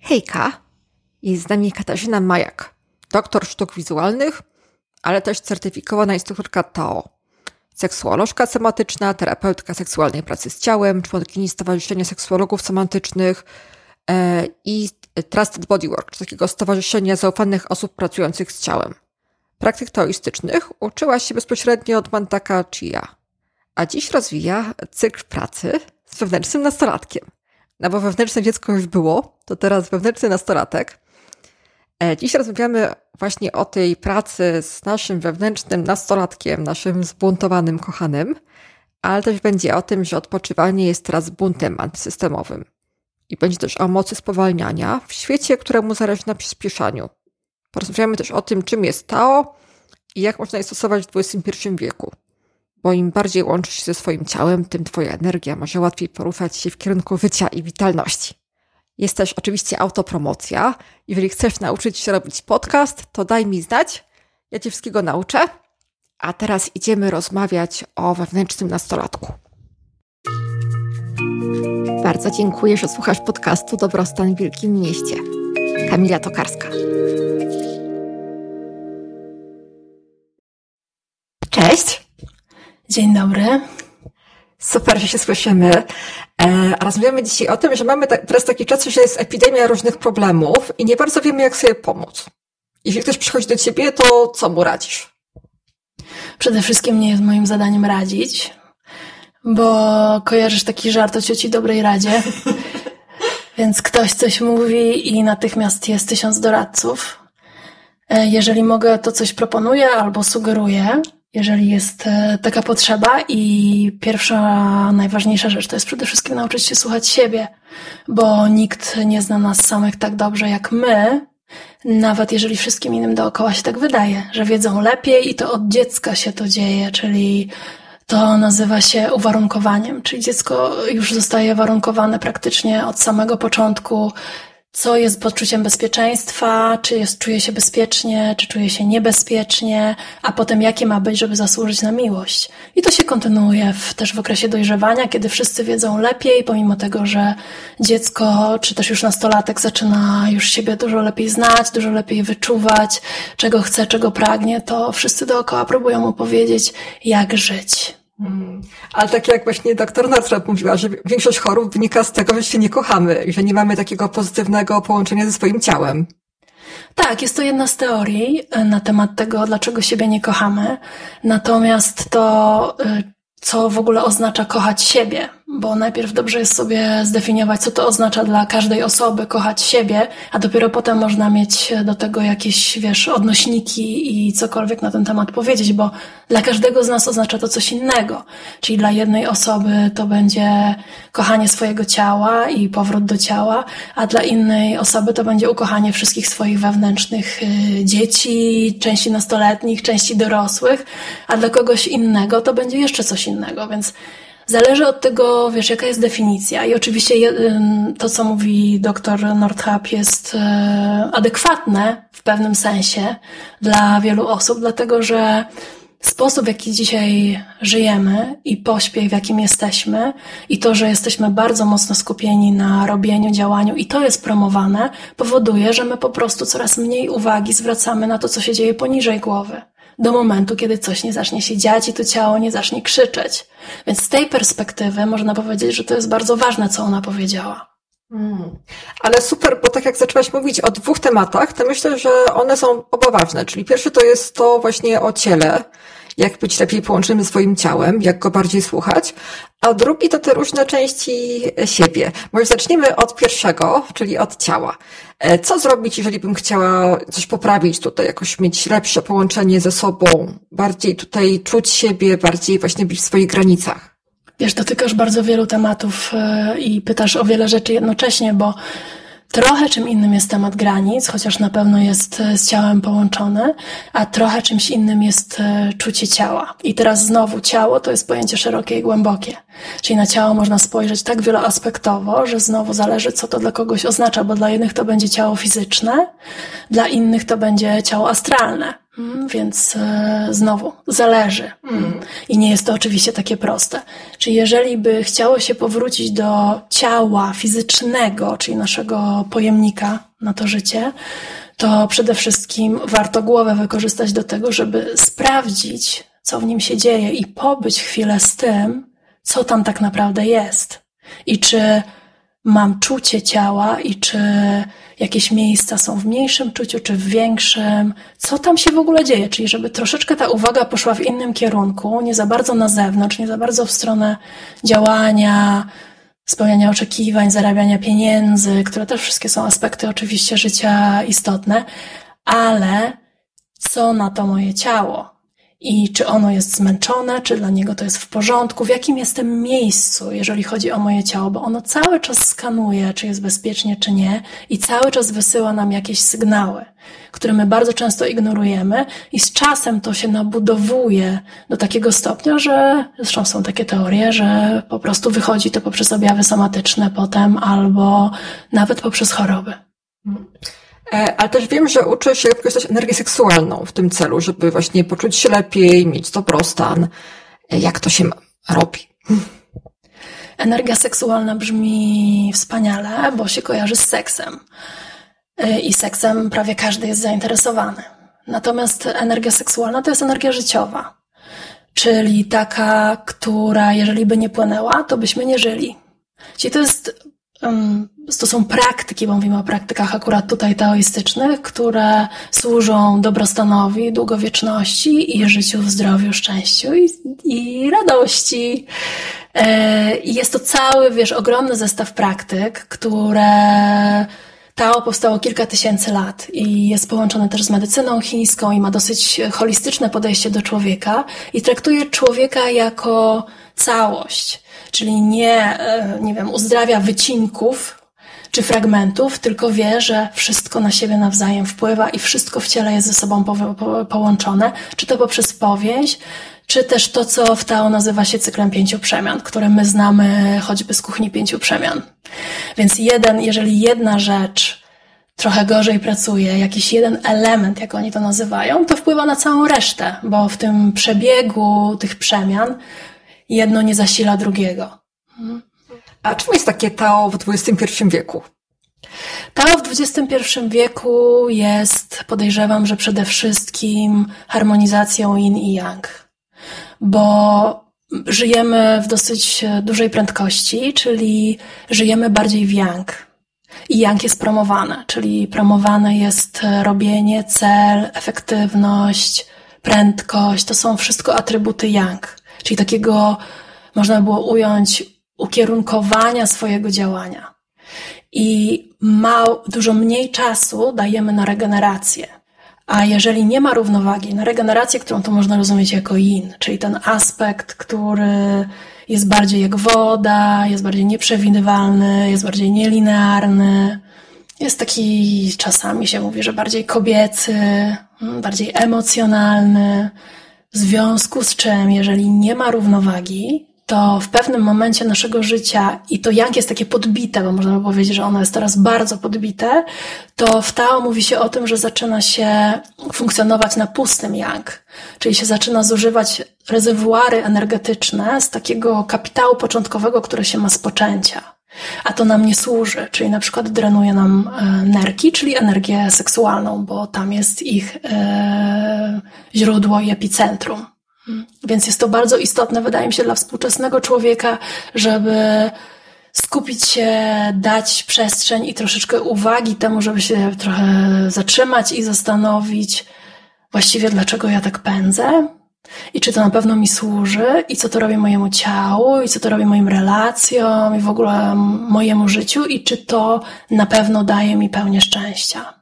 Hejka, jest z nami Katarzyna Majak, doktor sztuk wizualnych, ale też certyfikowana instruktorka TAO, seksuolożka sematyczna, terapeutka seksualnej pracy z ciałem, członkini Stowarzyszenia Seksuologów Semantycznych e, i Trusted Bodywork, takiego stowarzyszenia zaufanych osób pracujących z ciałem. Praktyk taoistycznych uczyła się bezpośrednio od Mantaka Chia, a dziś rozwija cykl pracy z wewnętrznym nastolatkiem. No bo wewnętrzne dziecko już było, to teraz wewnętrzny nastolatek. E, dziś rozmawiamy właśnie o tej pracy z naszym wewnętrznym nastolatkiem, naszym zbuntowanym kochanym, ale też będzie o tym, że odpoczywanie jest teraz buntem antysystemowym. I będzie też o mocy spowalniania w świecie, któremu zależy na przyspieszaniu. Porozmawiamy też o tym, czym jest Tao i jak można je stosować w XXI wieku bo im bardziej łączysz się ze swoim ciałem, tym twoja energia może łatwiej poruszać się w kierunku życia i witalności. Jest też oczywiście autopromocja. Jeżeli chcesz nauczyć się robić podcast, to daj mi znać. Ja cię wszystkiego nauczę. A teraz idziemy rozmawiać o wewnętrznym nastolatku. Bardzo dziękuję, że słuchasz podcastu Dobrostan w Wielkim Mieście. Kamila Tokarska. Cześć! Dzień dobry. Super, że się słyszymy. E, rozmawiamy dzisiaj o tym, że mamy teraz taki czas, że jest epidemia różnych problemów i nie bardzo wiemy, jak sobie pomóc. Jeśli ktoś przychodzi do ciebie, to co mu radzisz? Przede wszystkim nie jest moim zadaniem radzić, bo kojarzysz taki żart o cioci dobrej radzie. Więc ktoś coś mówi i natychmiast jest tysiąc doradców. E, jeżeli mogę, to coś proponuję albo sugeruję, jeżeli jest e, taka potrzeba i pierwsza, najważniejsza rzecz to jest przede wszystkim nauczyć się słuchać siebie, bo nikt nie zna nas samych tak dobrze jak my, nawet jeżeli wszystkim innym dookoła się tak wydaje, że wiedzą lepiej i to od dziecka się to dzieje, czyli to nazywa się uwarunkowaniem, czyli dziecko już zostaje warunkowane praktycznie od samego początku co jest poczuciem bezpieczeństwa, czy jest, czuje się bezpiecznie, czy czuje się niebezpiecznie, a potem jakie ma być, żeby zasłużyć na miłość. I to się kontynuuje w, też w okresie dojrzewania, kiedy wszyscy wiedzą lepiej, pomimo tego, że dziecko, czy też już nastolatek zaczyna już siebie dużo lepiej znać, dużo lepiej wyczuwać, czego chce, czego pragnie, to wszyscy dookoła próbują mu powiedzieć, jak żyć. Hmm. Ale tak jak właśnie doktor Northrop mówiła, że większość chorób wynika z tego, że się nie kochamy i że nie mamy takiego pozytywnego połączenia ze swoim ciałem. Tak, jest to jedna z teorii e, na temat tego, dlaczego siebie nie kochamy. Natomiast to, e, co w ogóle oznacza kochać siebie, bo najpierw dobrze jest sobie zdefiniować, co to oznacza dla każdej osoby kochać siebie, a dopiero potem można mieć do tego jakieś, wiesz, odnośniki i cokolwiek na ten temat powiedzieć, bo dla każdego z nas oznacza to coś innego. Czyli dla jednej osoby to będzie kochanie swojego ciała i powrót do ciała, a dla innej osoby to będzie ukochanie wszystkich swoich wewnętrznych y, dzieci, części nastoletnich, części dorosłych, a dla kogoś innego to będzie jeszcze coś innego, więc Zależy od tego, wiesz, jaka jest definicja. I oczywiście to, co mówi dr Nordhab, jest e, adekwatne w pewnym sensie dla wielu osób, dlatego że sposób, w jaki dzisiaj żyjemy i pośpiech, w jakim jesteśmy, i to, że jesteśmy bardzo mocno skupieni na robieniu, działaniu, i to jest promowane, powoduje, że my po prostu coraz mniej uwagi zwracamy na to, co się dzieje poniżej głowy do momentu, kiedy coś nie zacznie się dziać i to ciało nie zacznie krzyczeć. Więc z tej perspektywy można powiedzieć, że to jest bardzo ważne, co ona powiedziała. Hmm. Ale super, bo tak jak zaczęłaś mówić o dwóch tematach, to myślę, że one są oba ważne. Czyli pierwszy to jest to właśnie o ciele, jak być lepiej połączonym ze swoim ciałem, jak go bardziej słuchać, a drugi to te różne części siebie. Może zaczniemy od pierwszego, czyli od ciała. E, co zrobić, jeżeli bym chciała coś poprawić tutaj, jakoś mieć lepsze połączenie ze sobą, bardziej tutaj czuć siebie, bardziej właśnie być w swoich granicach? Wiesz, dotykasz bardzo wielu tematów e, i pytasz o wiele rzeczy jednocześnie, bo Trochę czym innym jest temat granic, chociaż na pewno jest e, z ciałem połączony, a trochę czymś innym jest e, czucie ciała. I teraz znowu ciało to jest pojęcie szerokie i głębokie. Czyli na ciało można spojrzeć tak wieloaspektowo, że znowu zależy, co to dla kogoś oznacza, bo dla jednych to będzie ciało fizyczne, dla innych to będzie ciało astralne. Mm, więc e, znowu, zależy. Mm. I nie jest to oczywiście takie proste. Czyli jeżeli by chciało się powrócić do ciała fizycznego, czyli naszego pojemnika na to życie, to przede wszystkim warto głowę wykorzystać do tego, żeby sprawdzić, co w nim się dzieje i pobyć chwilę z tym, co tam tak naprawdę jest. I czy mam czucie ciała i czy jakieś miejsca są w mniejszym czuciu, czy w większym, co tam się w ogóle dzieje, czyli żeby troszeczkę ta uwaga poszła w innym kierunku, nie za bardzo na zewnątrz, nie za bardzo w stronę działania, spełniania oczekiwań, zarabiania pieniędzy, które też wszystkie są aspekty oczywiście życia istotne, ale co na to moje ciało? I czy ono jest zmęczone, czy dla niego to jest w porządku, w jakim jestem miejscu, jeżeli chodzi o moje ciało, bo ono cały czas skanuje, czy jest bezpiecznie, czy nie, i cały czas wysyła nam jakieś sygnały, które my bardzo często ignorujemy, i z czasem to się nabudowuje do takiego stopnia, że zresztą są takie teorie, że po prostu wychodzi to poprzez objawy somatyczne potem, albo nawet poprzez choroby. E, ale też wiem, że uczy się wykorzystać energię seksualną w tym celu, żeby właśnie poczuć się lepiej, mieć dobrostan. E, jak to się robi? Energia seksualna brzmi wspaniale, bo się kojarzy z seksem. E, I seksem prawie każdy jest zainteresowany. Natomiast energia seksualna to jest energia życiowa. Czyli taka, która jeżeli by nie płynęła, to byśmy nie żyli. Czyli to jest to są praktyki, bo mówimy o praktykach akurat tutaj taoistycznych, które służą dobrostanowi, długowieczności i życiu w zdrowiu, szczęściu i, i radości. E, I jest to cały, wiesz, ogromny zestaw praktyk, które Tao powstało kilka tysięcy lat i jest połączone też z medycyną chińską i ma dosyć holistyczne podejście do człowieka i traktuje człowieka jako całość czyli nie, e, nie wiem, uzdrawia wycinków czy fragmentów, tylko wie, że wszystko na siebie nawzajem wpływa i wszystko w ciele jest ze sobą po, po, połączone, czy to poprzez powięź, czy też to, co w Tao nazywa się cyklem pięciu przemian, które my znamy choćby z kuchni pięciu przemian. Więc jeden, jeżeli jedna rzecz trochę gorzej pracuje, jakiś jeden element, jak oni to nazywają, to wpływa na całą resztę, bo w tym przebiegu tych przemian jedno nie zasila drugiego. A czym jest takie Tao w XXI wieku? Tao w XXI wieku jest, podejrzewam, że przede wszystkim harmonizacją yin i yang. Bo żyjemy w dosyć dużej prędkości, czyli żyjemy bardziej w yang. I yang jest promowane, czyli promowane jest robienie, cel, efektywność, prędkość. To są wszystko atrybuty yang czyli takiego, można było ująć, ukierunkowania swojego działania. I ma, dużo mniej czasu dajemy na regenerację. A jeżeli nie ma równowagi, na regenerację, którą to można rozumieć jako yin, czyli ten aspekt, który jest bardziej jak woda, jest bardziej nieprzewidywalny, jest bardziej nielinearny, jest taki, czasami się mówi, że bardziej kobiecy, bardziej emocjonalny, w związku z czym, jeżeli nie ma równowagi, to w pewnym momencie naszego życia, i to yang jest takie podbite, bo można by powiedzieć, że ono jest teraz bardzo podbite, to w Tao mówi się o tym, że zaczyna się funkcjonować na pustym yang, czyli się zaczyna zużywać rezerwuary energetyczne z takiego kapitału początkowego, które się ma z poczęcia a to nam nie służy, czyli na przykład drenuje nam e, nerki, czyli energię seksualną, bo tam jest ich e, źródło i epicentrum. Więc jest to bardzo istotne, wydaje mi się, dla współczesnego człowieka, żeby skupić się, dać przestrzeń i troszeczkę uwagi temu, żeby się trochę zatrzymać i zastanowić, właściwie dlaczego ja tak pędzę, i czy to na pewno mi służy, i co to robi mojemu ciału, i co to robi moim relacjom, i w ogóle mojemu życiu, i czy to na pewno daje mi pełnię szczęścia.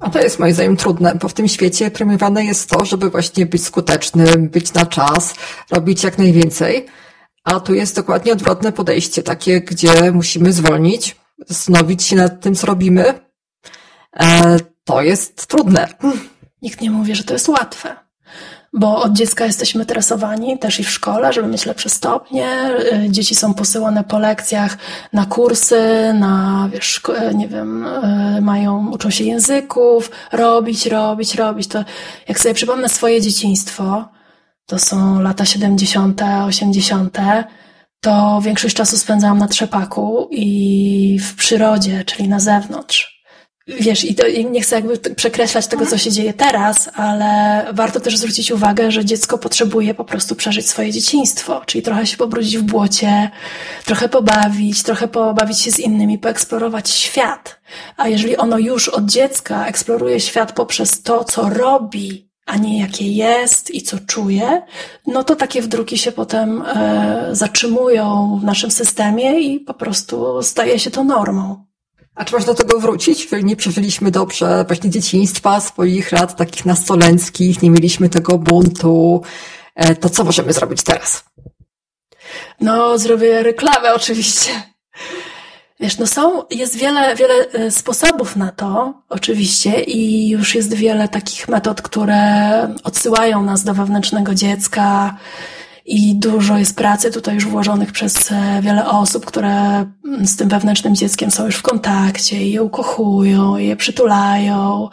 A to jest moim zdaniem trudne, bo w tym świecie premiowane jest to, żeby właśnie być skutecznym, być na czas, robić jak najwięcej. A tu jest dokładnie odwrotne podejście, takie, gdzie musimy zwolnić, zastanowić się nad tym, co robimy. E, to jest trudne. Nikt nie mówi, że to jest łatwe bo od dziecka jesteśmy tresowani, też i w szkole, żeby mieć lepsze stopnie. Y, dzieci są posyłane po lekcjach na kursy, na, wiesz, nie wiem, y, mają, uczą się języków, robić, robić, robić. To jak sobie przypomnę swoje dzieciństwo, to są lata 70., 80., to większość czasu spędzałam na trzepaku i w przyrodzie, czyli na zewnątrz. Wiesz, i to nie chcę jakby przekreślać tego, co się dzieje teraz, ale warto też zwrócić uwagę, że dziecko potrzebuje po prostu przeżyć swoje dzieciństwo, czyli trochę się pobrudzić w błocie, trochę pobawić, trochę pobawić się z innymi, poeksplorować świat. A jeżeli ono już od dziecka eksploruje świat poprzez to, co robi, a nie jakie jest i co czuje, no to takie wdruki się potem e, zatrzymują w naszym systemie i po prostu staje się to normą. A czy można do tego wrócić? Nie przeżyliśmy dobrze właśnie dzieciństwa, swoich lat takich nastolenckich, nie mieliśmy tego buntu, e, to co możemy zrobić teraz? No, zrobię reklamę oczywiście. Wiesz, no są, jest wiele, wiele e, sposobów na to, oczywiście, i już jest wiele takich metod, które odsyłają nas do wewnętrznego dziecka, i dużo jest pracy tutaj już włożonych przez e, wiele osób, które mm, z tym wewnętrznym dzieckiem są już w kontakcie i je ukochują, i je przytulają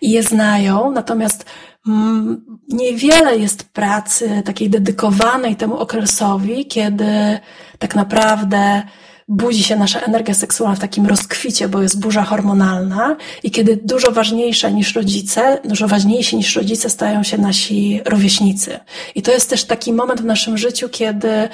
i je znają. Natomiast mm, niewiele jest pracy takiej dedykowanej temu okresowi, kiedy tak naprawdę budzi się nasza energia seksualna w takim rozkwicie, bo jest burza hormonalna i kiedy dużo ważniejsze niż rodzice, dużo ważniejsi niż rodzice stają się nasi rówieśnicy. I to jest też taki moment w naszym życiu, kiedy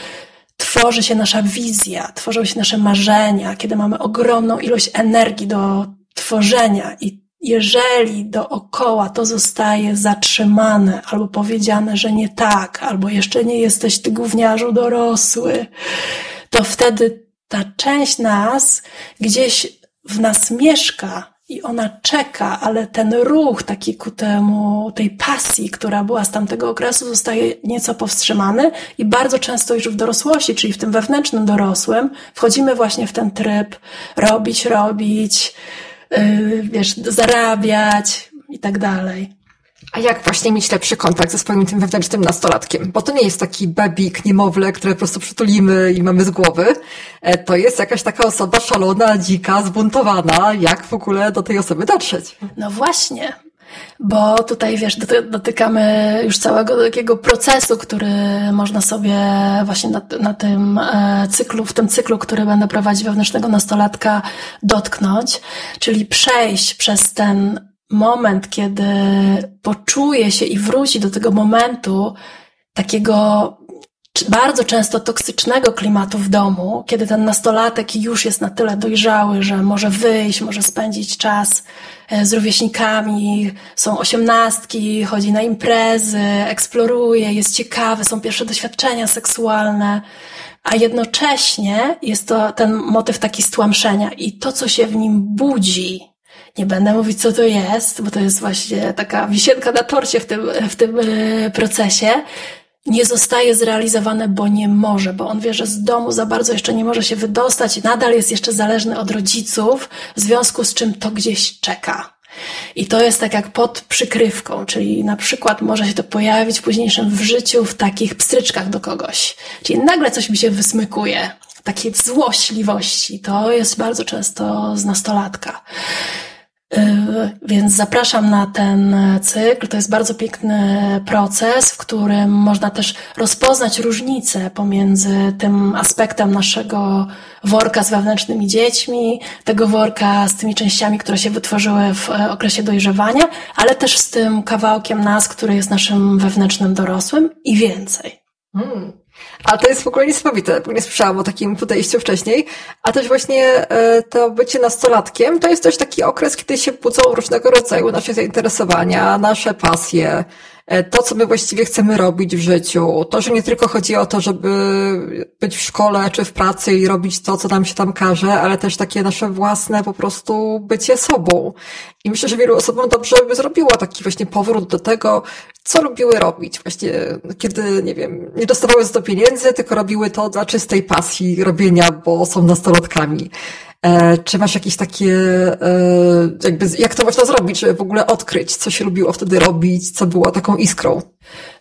tworzy się nasza wizja, tworzą się nasze marzenia, kiedy mamy ogromną ilość energii do tworzenia i jeżeli dookoła to zostaje zatrzymane albo powiedziane, że nie tak, albo jeszcze nie jesteś ty gówniarzu dorosły, to wtedy ta część nas gdzieś w nas mieszka i ona czeka, ale ten ruch taki ku temu, tej pasji, która była z tamtego okresu, zostaje nieco powstrzymany i bardzo często już w dorosłości, czyli w tym wewnętrznym dorosłym, wchodzimy właśnie w ten tryb robić, robić, yy, wiesz, zarabiać i tak dalej. A jak właśnie mieć lepszy kontakt ze swoim tym wewnętrznym nastolatkiem? Bo to nie jest taki bebik, niemowlę, które po prostu przytulimy i mamy z głowy. E, to jest jakaś taka osoba szalona, dzika, zbuntowana. Jak w ogóle do tej osoby dotrzeć? No właśnie. Bo tutaj, wiesz, dotykamy już całego takiego procesu, który można sobie właśnie na, na tym e, cyklu, w tym cyklu, który będę prowadzić wewnętrznego nastolatka, dotknąć, czyli przejść przez ten moment, kiedy poczuje się i wróci do tego momentu takiego bardzo często toksycznego klimatu w domu, kiedy ten nastolatek już jest na tyle dojrzały, że może wyjść, może spędzić czas e, z rówieśnikami, są osiemnastki, chodzi na imprezy, eksploruje, jest ciekawy, są pierwsze doświadczenia seksualne, a jednocześnie jest to ten motyw taki stłamszenia i to, co się w nim budzi, nie będę mówić, co to jest, bo to jest właśnie taka wisienka na torcie w tym, w tym e, procesie. Nie zostaje zrealizowane, bo nie może, bo on wie, że z domu za bardzo jeszcze nie może się wydostać nadal jest jeszcze zależny od rodziców, w związku z czym to gdzieś czeka. I to jest tak jak pod przykrywką, czyli na przykład może się to pojawić w późniejszym w życiu w takich pstryczkach do kogoś. Czyli nagle coś mi się wysmykuje, takiej złośliwości. To jest bardzo często z nastolatka. Y, więc zapraszam na ten cykl. To jest bardzo piękny proces, w którym można też rozpoznać różnice pomiędzy tym aspektem naszego worka z wewnętrznymi dziećmi, tego worka z tymi częściami, które się wytworzyły w e, okresie dojrzewania, ale też z tym kawałkiem nas, który jest naszym wewnętrznym dorosłym i więcej. Hmm. A to jest w ogóle niesamowite, bo nie słyszałam o takim podejściu wcześniej. A też właśnie e, to bycie nastolatkiem to jest też taki okres, kiedy się budzą różnego rodzaju nasze zainteresowania, nasze pasje, to, co my właściwie chcemy robić w życiu. To, że nie tylko chodzi o to, żeby być w szkole czy w pracy i robić to, co nam się tam każe, ale też takie nasze własne po prostu bycie sobą. I myślę, że wielu osobom dobrze by zrobiło taki właśnie powrót do tego, co lubiły robić. Właśnie, kiedy, nie wiem, nie dostawały za to pieniędzy, tylko robiły to dla czystej pasji robienia, bo są nastolatkami. E, czy masz jakieś takie, e, jakby, jak to można zrobić, żeby w ogóle odkryć, co się lubiło wtedy robić, co było taką iskrą?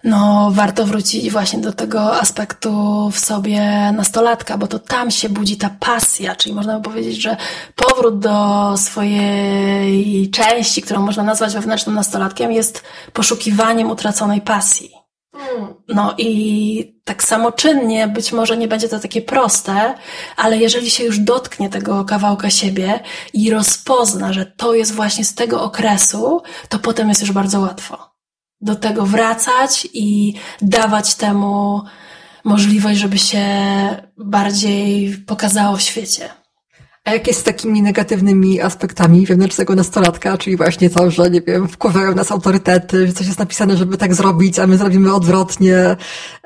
No, warto wrócić właśnie do tego aspektu w sobie nastolatka, bo to tam się budzi ta pasja, czyli można by powiedzieć, że powrót do swojej części, którą można nazwać wewnętrznym nastolatkiem, jest poszukiwaniem utraconej pasji. No i tak samoczynnie być może nie będzie to takie proste, ale jeżeli się już dotknie tego kawałka siebie i rozpozna, że to jest właśnie z tego okresu, to potem jest już bardzo łatwo do tego wracać i dawać temu możliwość, żeby się bardziej pokazało w świecie. A jak jest z takimi negatywnymi aspektami wewnętrznego nastolatka, czyli właśnie to, że, nie wiem, wkurzają nas autorytety, że coś jest napisane, żeby tak zrobić, a my zrobimy odwrotnie,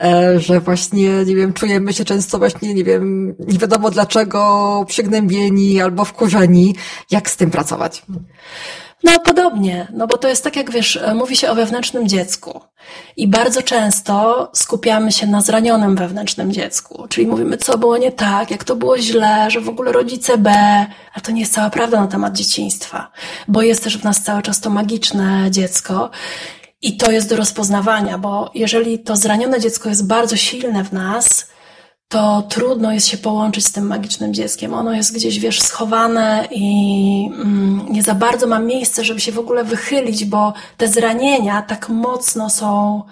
e, że właśnie, nie wiem, czujemy się często właśnie, nie wiem, nie wiadomo dlaczego przygnębieni albo wkurzeni. Jak z tym pracować? No podobnie, no bo to jest tak jak wiesz, mówi się o wewnętrznym dziecku. I bardzo często skupiamy się na zranionym wewnętrznym dziecku, czyli mówimy, co było nie tak, jak to było źle, że w ogóle rodzice B, ale to nie jest cała prawda na temat dzieciństwa, bo jest też w nas cały czas to magiczne dziecko i to jest do rozpoznawania, bo jeżeli to zranione dziecko jest bardzo silne w nas, to trudno jest się połączyć z tym magicznym dzieckiem. Ono jest gdzieś, wiesz, schowane i mm, nie za bardzo ma miejsce, żeby się w ogóle wychylić, bo te zranienia tak mocno są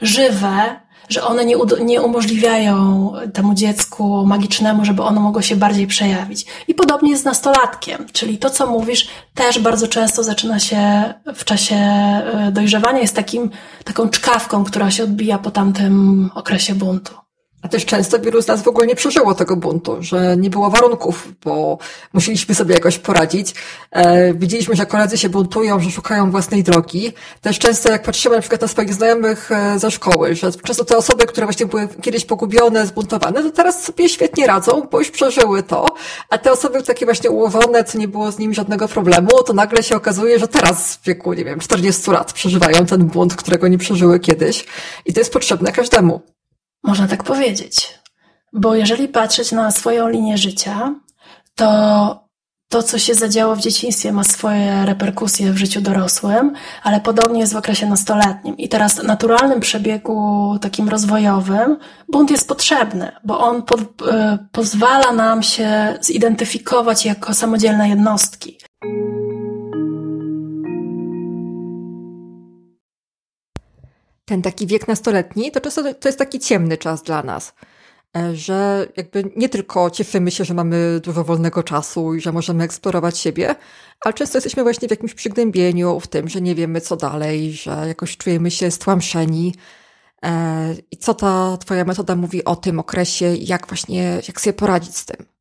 żywe, że one nie, nie umożliwiają temu dziecku magicznemu, żeby ono mogło się bardziej przejawić. I podobnie jest z nastolatkiem, czyli to, co mówisz, też bardzo często zaczyna się w czasie e, dojrzewania, jest takim, taką czkawką, która się odbija po tamtym okresie buntu. A też często wielu z nas w ogóle nie przeżyło tego buntu, że nie było warunków, bo musieliśmy sobie jakoś poradzić. E, widzieliśmy, że koledzy się buntują, że szukają własnej drogi. Też często jak patrzymy na przykład na swoich znajomych e, ze szkoły, że często te osoby, które właśnie były kiedyś pogubione, zbuntowane, to teraz sobie świetnie radzą, bo już przeżyły to. A te osoby takie właśnie ułożone, co nie było z nimi żadnego problemu, to nagle się okazuje, że teraz w wieku, nie wiem, 40 lat przeżywają ten bunt, którego nie przeżyły kiedyś. I to jest potrzebne każdemu. Można tak powiedzieć. Bo jeżeli patrzeć na swoją linię życia, to to, co się zadziało w dzieciństwie, ma swoje reperkusje w życiu dorosłym, ale podobnie jest w okresie nastoletnim. I teraz w naturalnym przebiegu takim rozwojowym bunt jest potrzebny, bo on po, y, pozwala nam się zidentyfikować jako samodzielne jednostki. Ten taki wiek nastoletni, to często to jest taki ciemny czas dla nas. E, że jakby nie tylko cieszymy się, że mamy dużo wolnego czasu i że możemy eksplorować siebie, ale często jesteśmy właśnie w jakimś przygnębieniu, w tym, że nie wiemy co dalej, że jakoś czujemy się stłamszeni. E, I co ta twoja metoda mówi o tym okresie, jak właśnie, jak sobie poradzić z tym?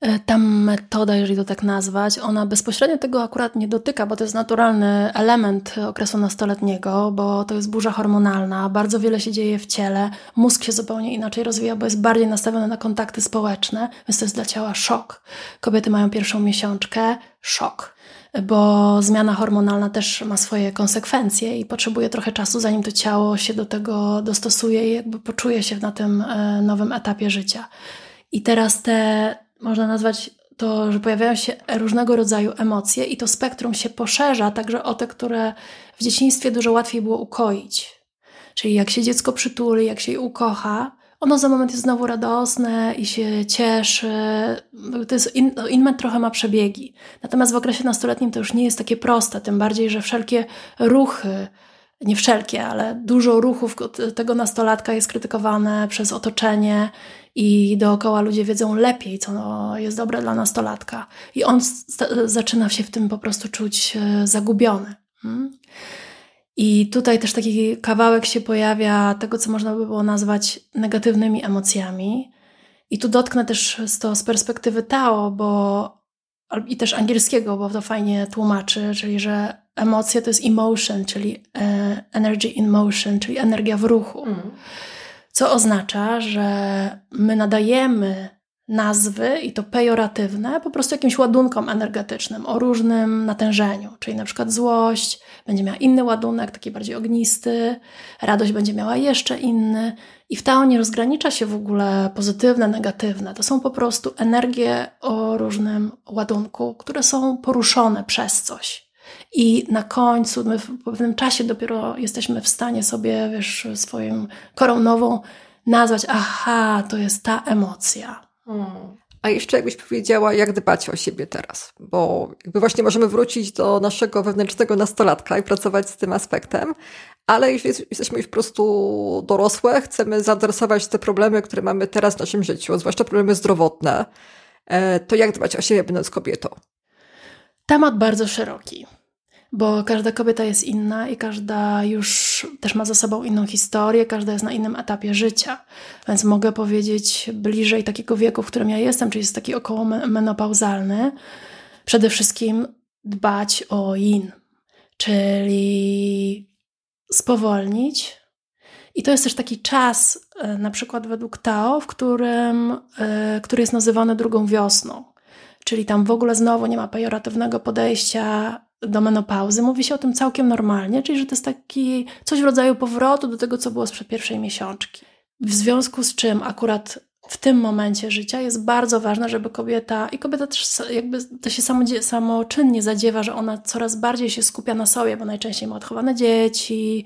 E, ta metoda, jeżeli to tak nazwać, ona bezpośrednio tego akurat nie dotyka, bo to jest naturalny element okresu nastoletniego, bo to jest burza hormonalna, bardzo wiele się dzieje w ciele, mózg się zupełnie inaczej rozwija, bo jest bardziej nastawiony na kontakty społeczne, więc to jest dla ciała szok. Kobiety mają pierwszą miesiączkę, szok bo zmiana hormonalna też ma swoje konsekwencje i potrzebuje trochę czasu, zanim to ciało się do tego dostosuje i jakby poczuje się na tym e, nowym etapie życia. I teraz te można nazwać to, że pojawiają się różnego rodzaju emocje i to spektrum się poszerza także o te, które w dzieciństwie dużo łatwiej było ukoić. Czyli jak się dziecko przytuli, jak się je ukocha, ono za moment jest znowu radosne i się cieszy. To jest in, no, inment trochę ma przebiegi. Natomiast w okresie nastoletnim to już nie jest takie proste, tym bardziej, że wszelkie ruchy, nie wszelkie, ale dużo ruchów tego nastolatka jest krytykowane przez otoczenie i dookoła ludzie wiedzą lepiej, co jest dobre dla nastolatka. I on zaczyna się w tym po prostu czuć e, zagubiony. Hmm? I tutaj też taki kawałek się pojawia tego, co można by było nazwać negatywnymi emocjami. I tu dotknę też to z perspektywy Tao, bo i też angielskiego, bo to fajnie tłumaczy, czyli że emocje to jest emotion, czyli e, energy in motion, czyli energia w ruchu. Mm. Co oznacza, że my nadajemy nazwy i to pejoratywne po prostu jakimś ładunkom energetycznym o różnym natężeniu, czyli na przykład złość będzie miała inny ładunek, taki bardziej ognisty, radość będzie miała jeszcze inny i w Tao nie rozgranicza się w ogóle pozytywne, negatywne. To są po prostu energie o różnym ładunku, które są poruszone przez coś. I na końcu, my w pewnym czasie dopiero jesteśmy w stanie sobie, wiesz, swoim korą nową nazwać, aha, to jest ta emocja. Hmm. A jeszcze jakbyś powiedziała, jak dbać o siebie teraz, bo jakby właśnie możemy wrócić do naszego wewnętrznego nastolatka i pracować z tym aspektem, ale jeśli jesteśmy już po prostu dorosłe, chcemy zaadresować te problemy, które mamy teraz w naszym życiu, zwłaszcza problemy zdrowotne, e, to jak dbać o siebie, będąc kobietą? Temat bardzo szeroki bo każda kobieta jest inna i każda już też ma za sobą inną historię, każda jest na innym etapie życia. Więc mogę powiedzieć bliżej takiego wieku, w którym ja jestem, czyli jest taki około menopauzalny, przede wszystkim dbać o yin, czyli spowolnić. I to jest też taki czas, e, na przykład według Tao, w którym, e, który jest nazywany drugą wiosną. Czyli tam w ogóle znowu nie ma pejoratywnego podejścia do menopauzy, mówi się o tym całkiem normalnie, czyli że to jest taki coś w rodzaju powrotu do tego, co było sprzed pierwszej miesiączki. W związku z czym akurat w tym momencie życia jest bardzo ważne, żeby kobieta, i kobieta też jakby to się samo, samoczynnie zadziewa, że ona coraz bardziej się skupia na sobie, bo najczęściej ma odchowane dzieci,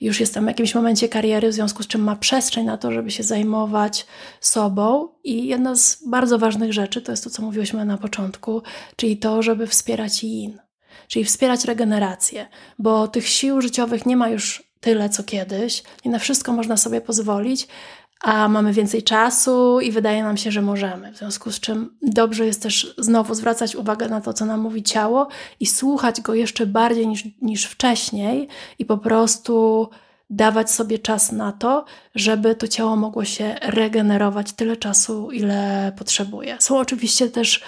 już jest tam w jakimś momencie kariery, w związku z czym ma przestrzeń na to, żeby się zajmować sobą. I jedna z bardzo ważnych rzeczy to jest to, co mówiłyśmy na początku, czyli to, żeby wspierać yin czyli wspierać regenerację, bo tych sił życiowych nie ma już tyle co kiedyś, nie na wszystko można sobie pozwolić, a mamy więcej czasu i wydaje nam się, że możemy. W związku z czym dobrze jest też znowu zwracać uwagę na to, co nam mówi ciało i słuchać go jeszcze bardziej niż, niż wcześniej i po prostu dawać sobie czas na to, żeby to ciało mogło się regenerować tyle czasu, ile potrzebuje. Są oczywiście też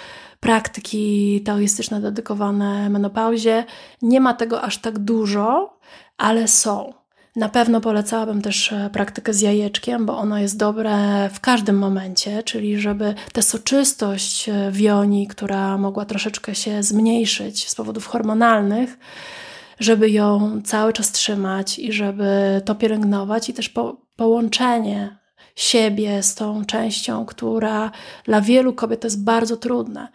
praktyki taoistyczne dedykowane menopauzie. Nie ma tego aż tak dużo, ale są. Na pewno polecałabym też e, praktykę z jajeczkiem, bo ono jest dobre w każdym momencie, czyli żeby tę soczystość e, w joni, która mogła troszeczkę się zmniejszyć z powodów hormonalnych, żeby ją cały czas trzymać i żeby to pielęgnować i też po, połączenie siebie z tą częścią, która dla wielu kobiet jest bardzo trudne.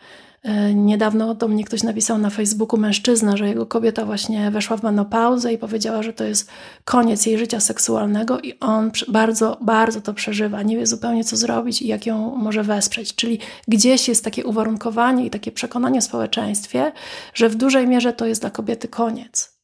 E, niedawno do mnie ktoś napisał na Facebooku mężczyzna, że jego kobieta właśnie weszła w menopauzę i powiedziała, że to jest koniec jej życia seksualnego i on bardzo, bardzo to przeżywa. Nie wie zupełnie co zrobić i jak ją może wesprzeć. Czyli gdzieś jest takie uwarunkowanie i takie przekonanie w społeczeństwie, że w dużej mierze to jest dla kobiety koniec.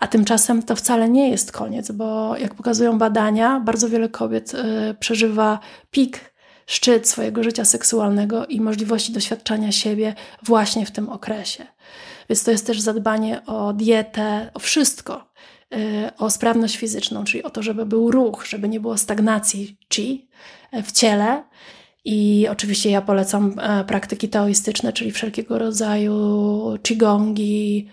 A tymczasem to wcale nie jest koniec, bo jak pokazują badania, bardzo wiele kobiet y, przeżywa pik, szczyt swojego życia seksualnego i możliwości doświadczania siebie właśnie w tym okresie. Więc to jest też zadbanie o dietę, o wszystko, y, o sprawność fizyczną, czyli o to, żeby był ruch, żeby nie było stagnacji chi y, w ciele. I oczywiście ja polecam praktyki taoistyczne, czyli wszelkiego rodzaju qigongi,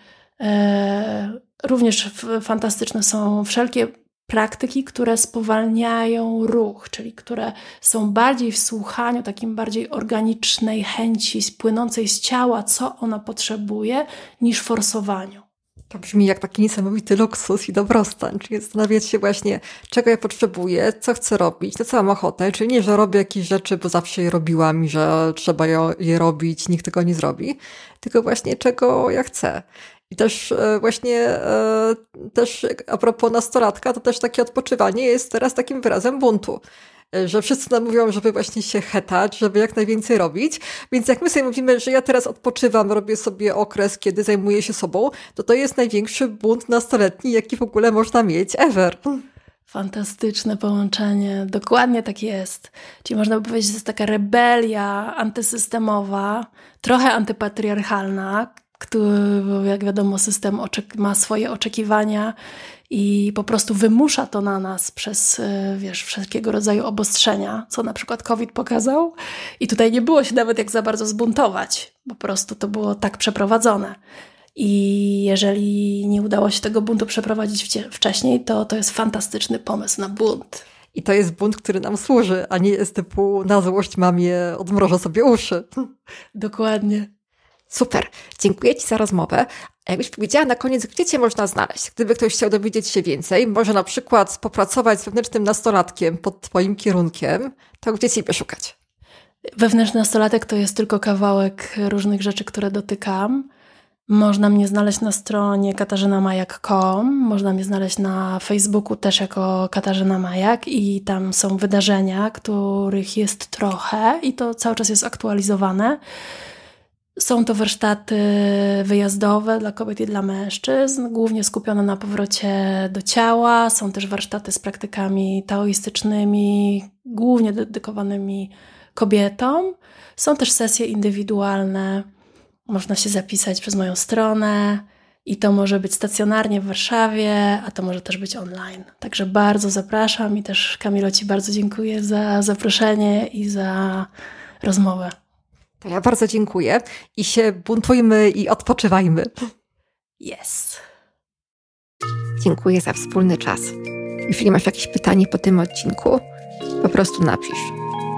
Również fantastyczne są wszelkie praktyki, które spowalniają ruch, czyli które są bardziej w słuchaniu, takim bardziej organicznej chęci płynącej z ciała, co ona potrzebuje, niż forsowaniu. To brzmi jak taki niesamowity luksus i dobrostan, czyli zastanawiać się właśnie, czego ja potrzebuję, co chcę robić, na co mam ochotę, czyli nie, że robię jakieś rzeczy, bo zawsze je robiłam i że trzeba je robić, nikt tego nie zrobi, tylko właśnie czego ja chcę. I też e, właśnie e, też a propos nastolatka, to też takie odpoczywanie jest teraz takim wyrazem buntu e, że wszyscy nam mówią, żeby właśnie się hetać, żeby jak najwięcej robić. Więc jak my sobie mówimy, że ja teraz odpoczywam, robię sobie okres, kiedy zajmuję się sobą, to to jest największy bunt nastoletni, jaki w ogóle można mieć ever. Fantastyczne połączenie. Dokładnie tak jest. Czyli można by powiedzieć, że to jest taka rebelia antysystemowa, trochę antypatriarchalna, który, jak wiadomo, system ma swoje oczekiwania i po prostu wymusza to na nas przez, e, wiesz, wszelkiego rodzaju obostrzenia, co na przykład COVID pokazał. I tutaj nie było się nawet jak za bardzo zbuntować, po prostu to było tak przeprowadzone. I jeżeli nie udało się tego buntu przeprowadzić wcześniej, to to jest fantastyczny pomysł na bunt. I to jest bunt, który nam służy, a nie jest typu na złość mamie odmrożę sobie uszy. Dokładnie. Super. Dziękuję Ci za rozmowę. A jakbyś powiedziała na koniec, gdzie Cię można znaleźć? Gdyby ktoś chciał dowiedzieć się więcej, może na przykład popracować z wewnętrznym nastolatkiem pod Twoim kierunkiem, to gdzie Ciebie szukać? Wewnętrzny nastolatek to jest tylko kawałek różnych rzeczy, które dotykam. Można mnie znaleźć na stronie katarzynamajak.com, można mnie znaleźć na Facebooku też jako Katarzyna Majak i tam są wydarzenia, których jest trochę i to cały czas jest aktualizowane. Są to warsztaty wyjazdowe dla kobiet i dla mężczyzn, głównie skupione na powrocie do ciała. Są też warsztaty z praktykami taoistycznymi, głównie dedykowanymi kobietom. Są też sesje indywidualne. Można się zapisać przez moją stronę i to może być stacjonarnie w Warszawie, a to może też być online. Także bardzo zapraszam i też Kamilo Ci bardzo dziękuję za zaproszenie i za rozmowę. To ja bardzo dziękuję i się buntujmy i odpoczywajmy. Yes. Dziękuję za wspólny czas. Jeśli masz jakieś pytanie po tym odcinku, po prostu napisz.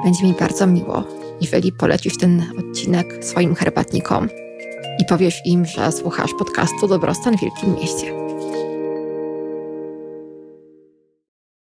Będzie mi bardzo miło, jeżeli polecisz ten odcinek swoim herbatnikom i powiesz im, że słuchasz podcastu Dobrostan w Wielkim Mieście.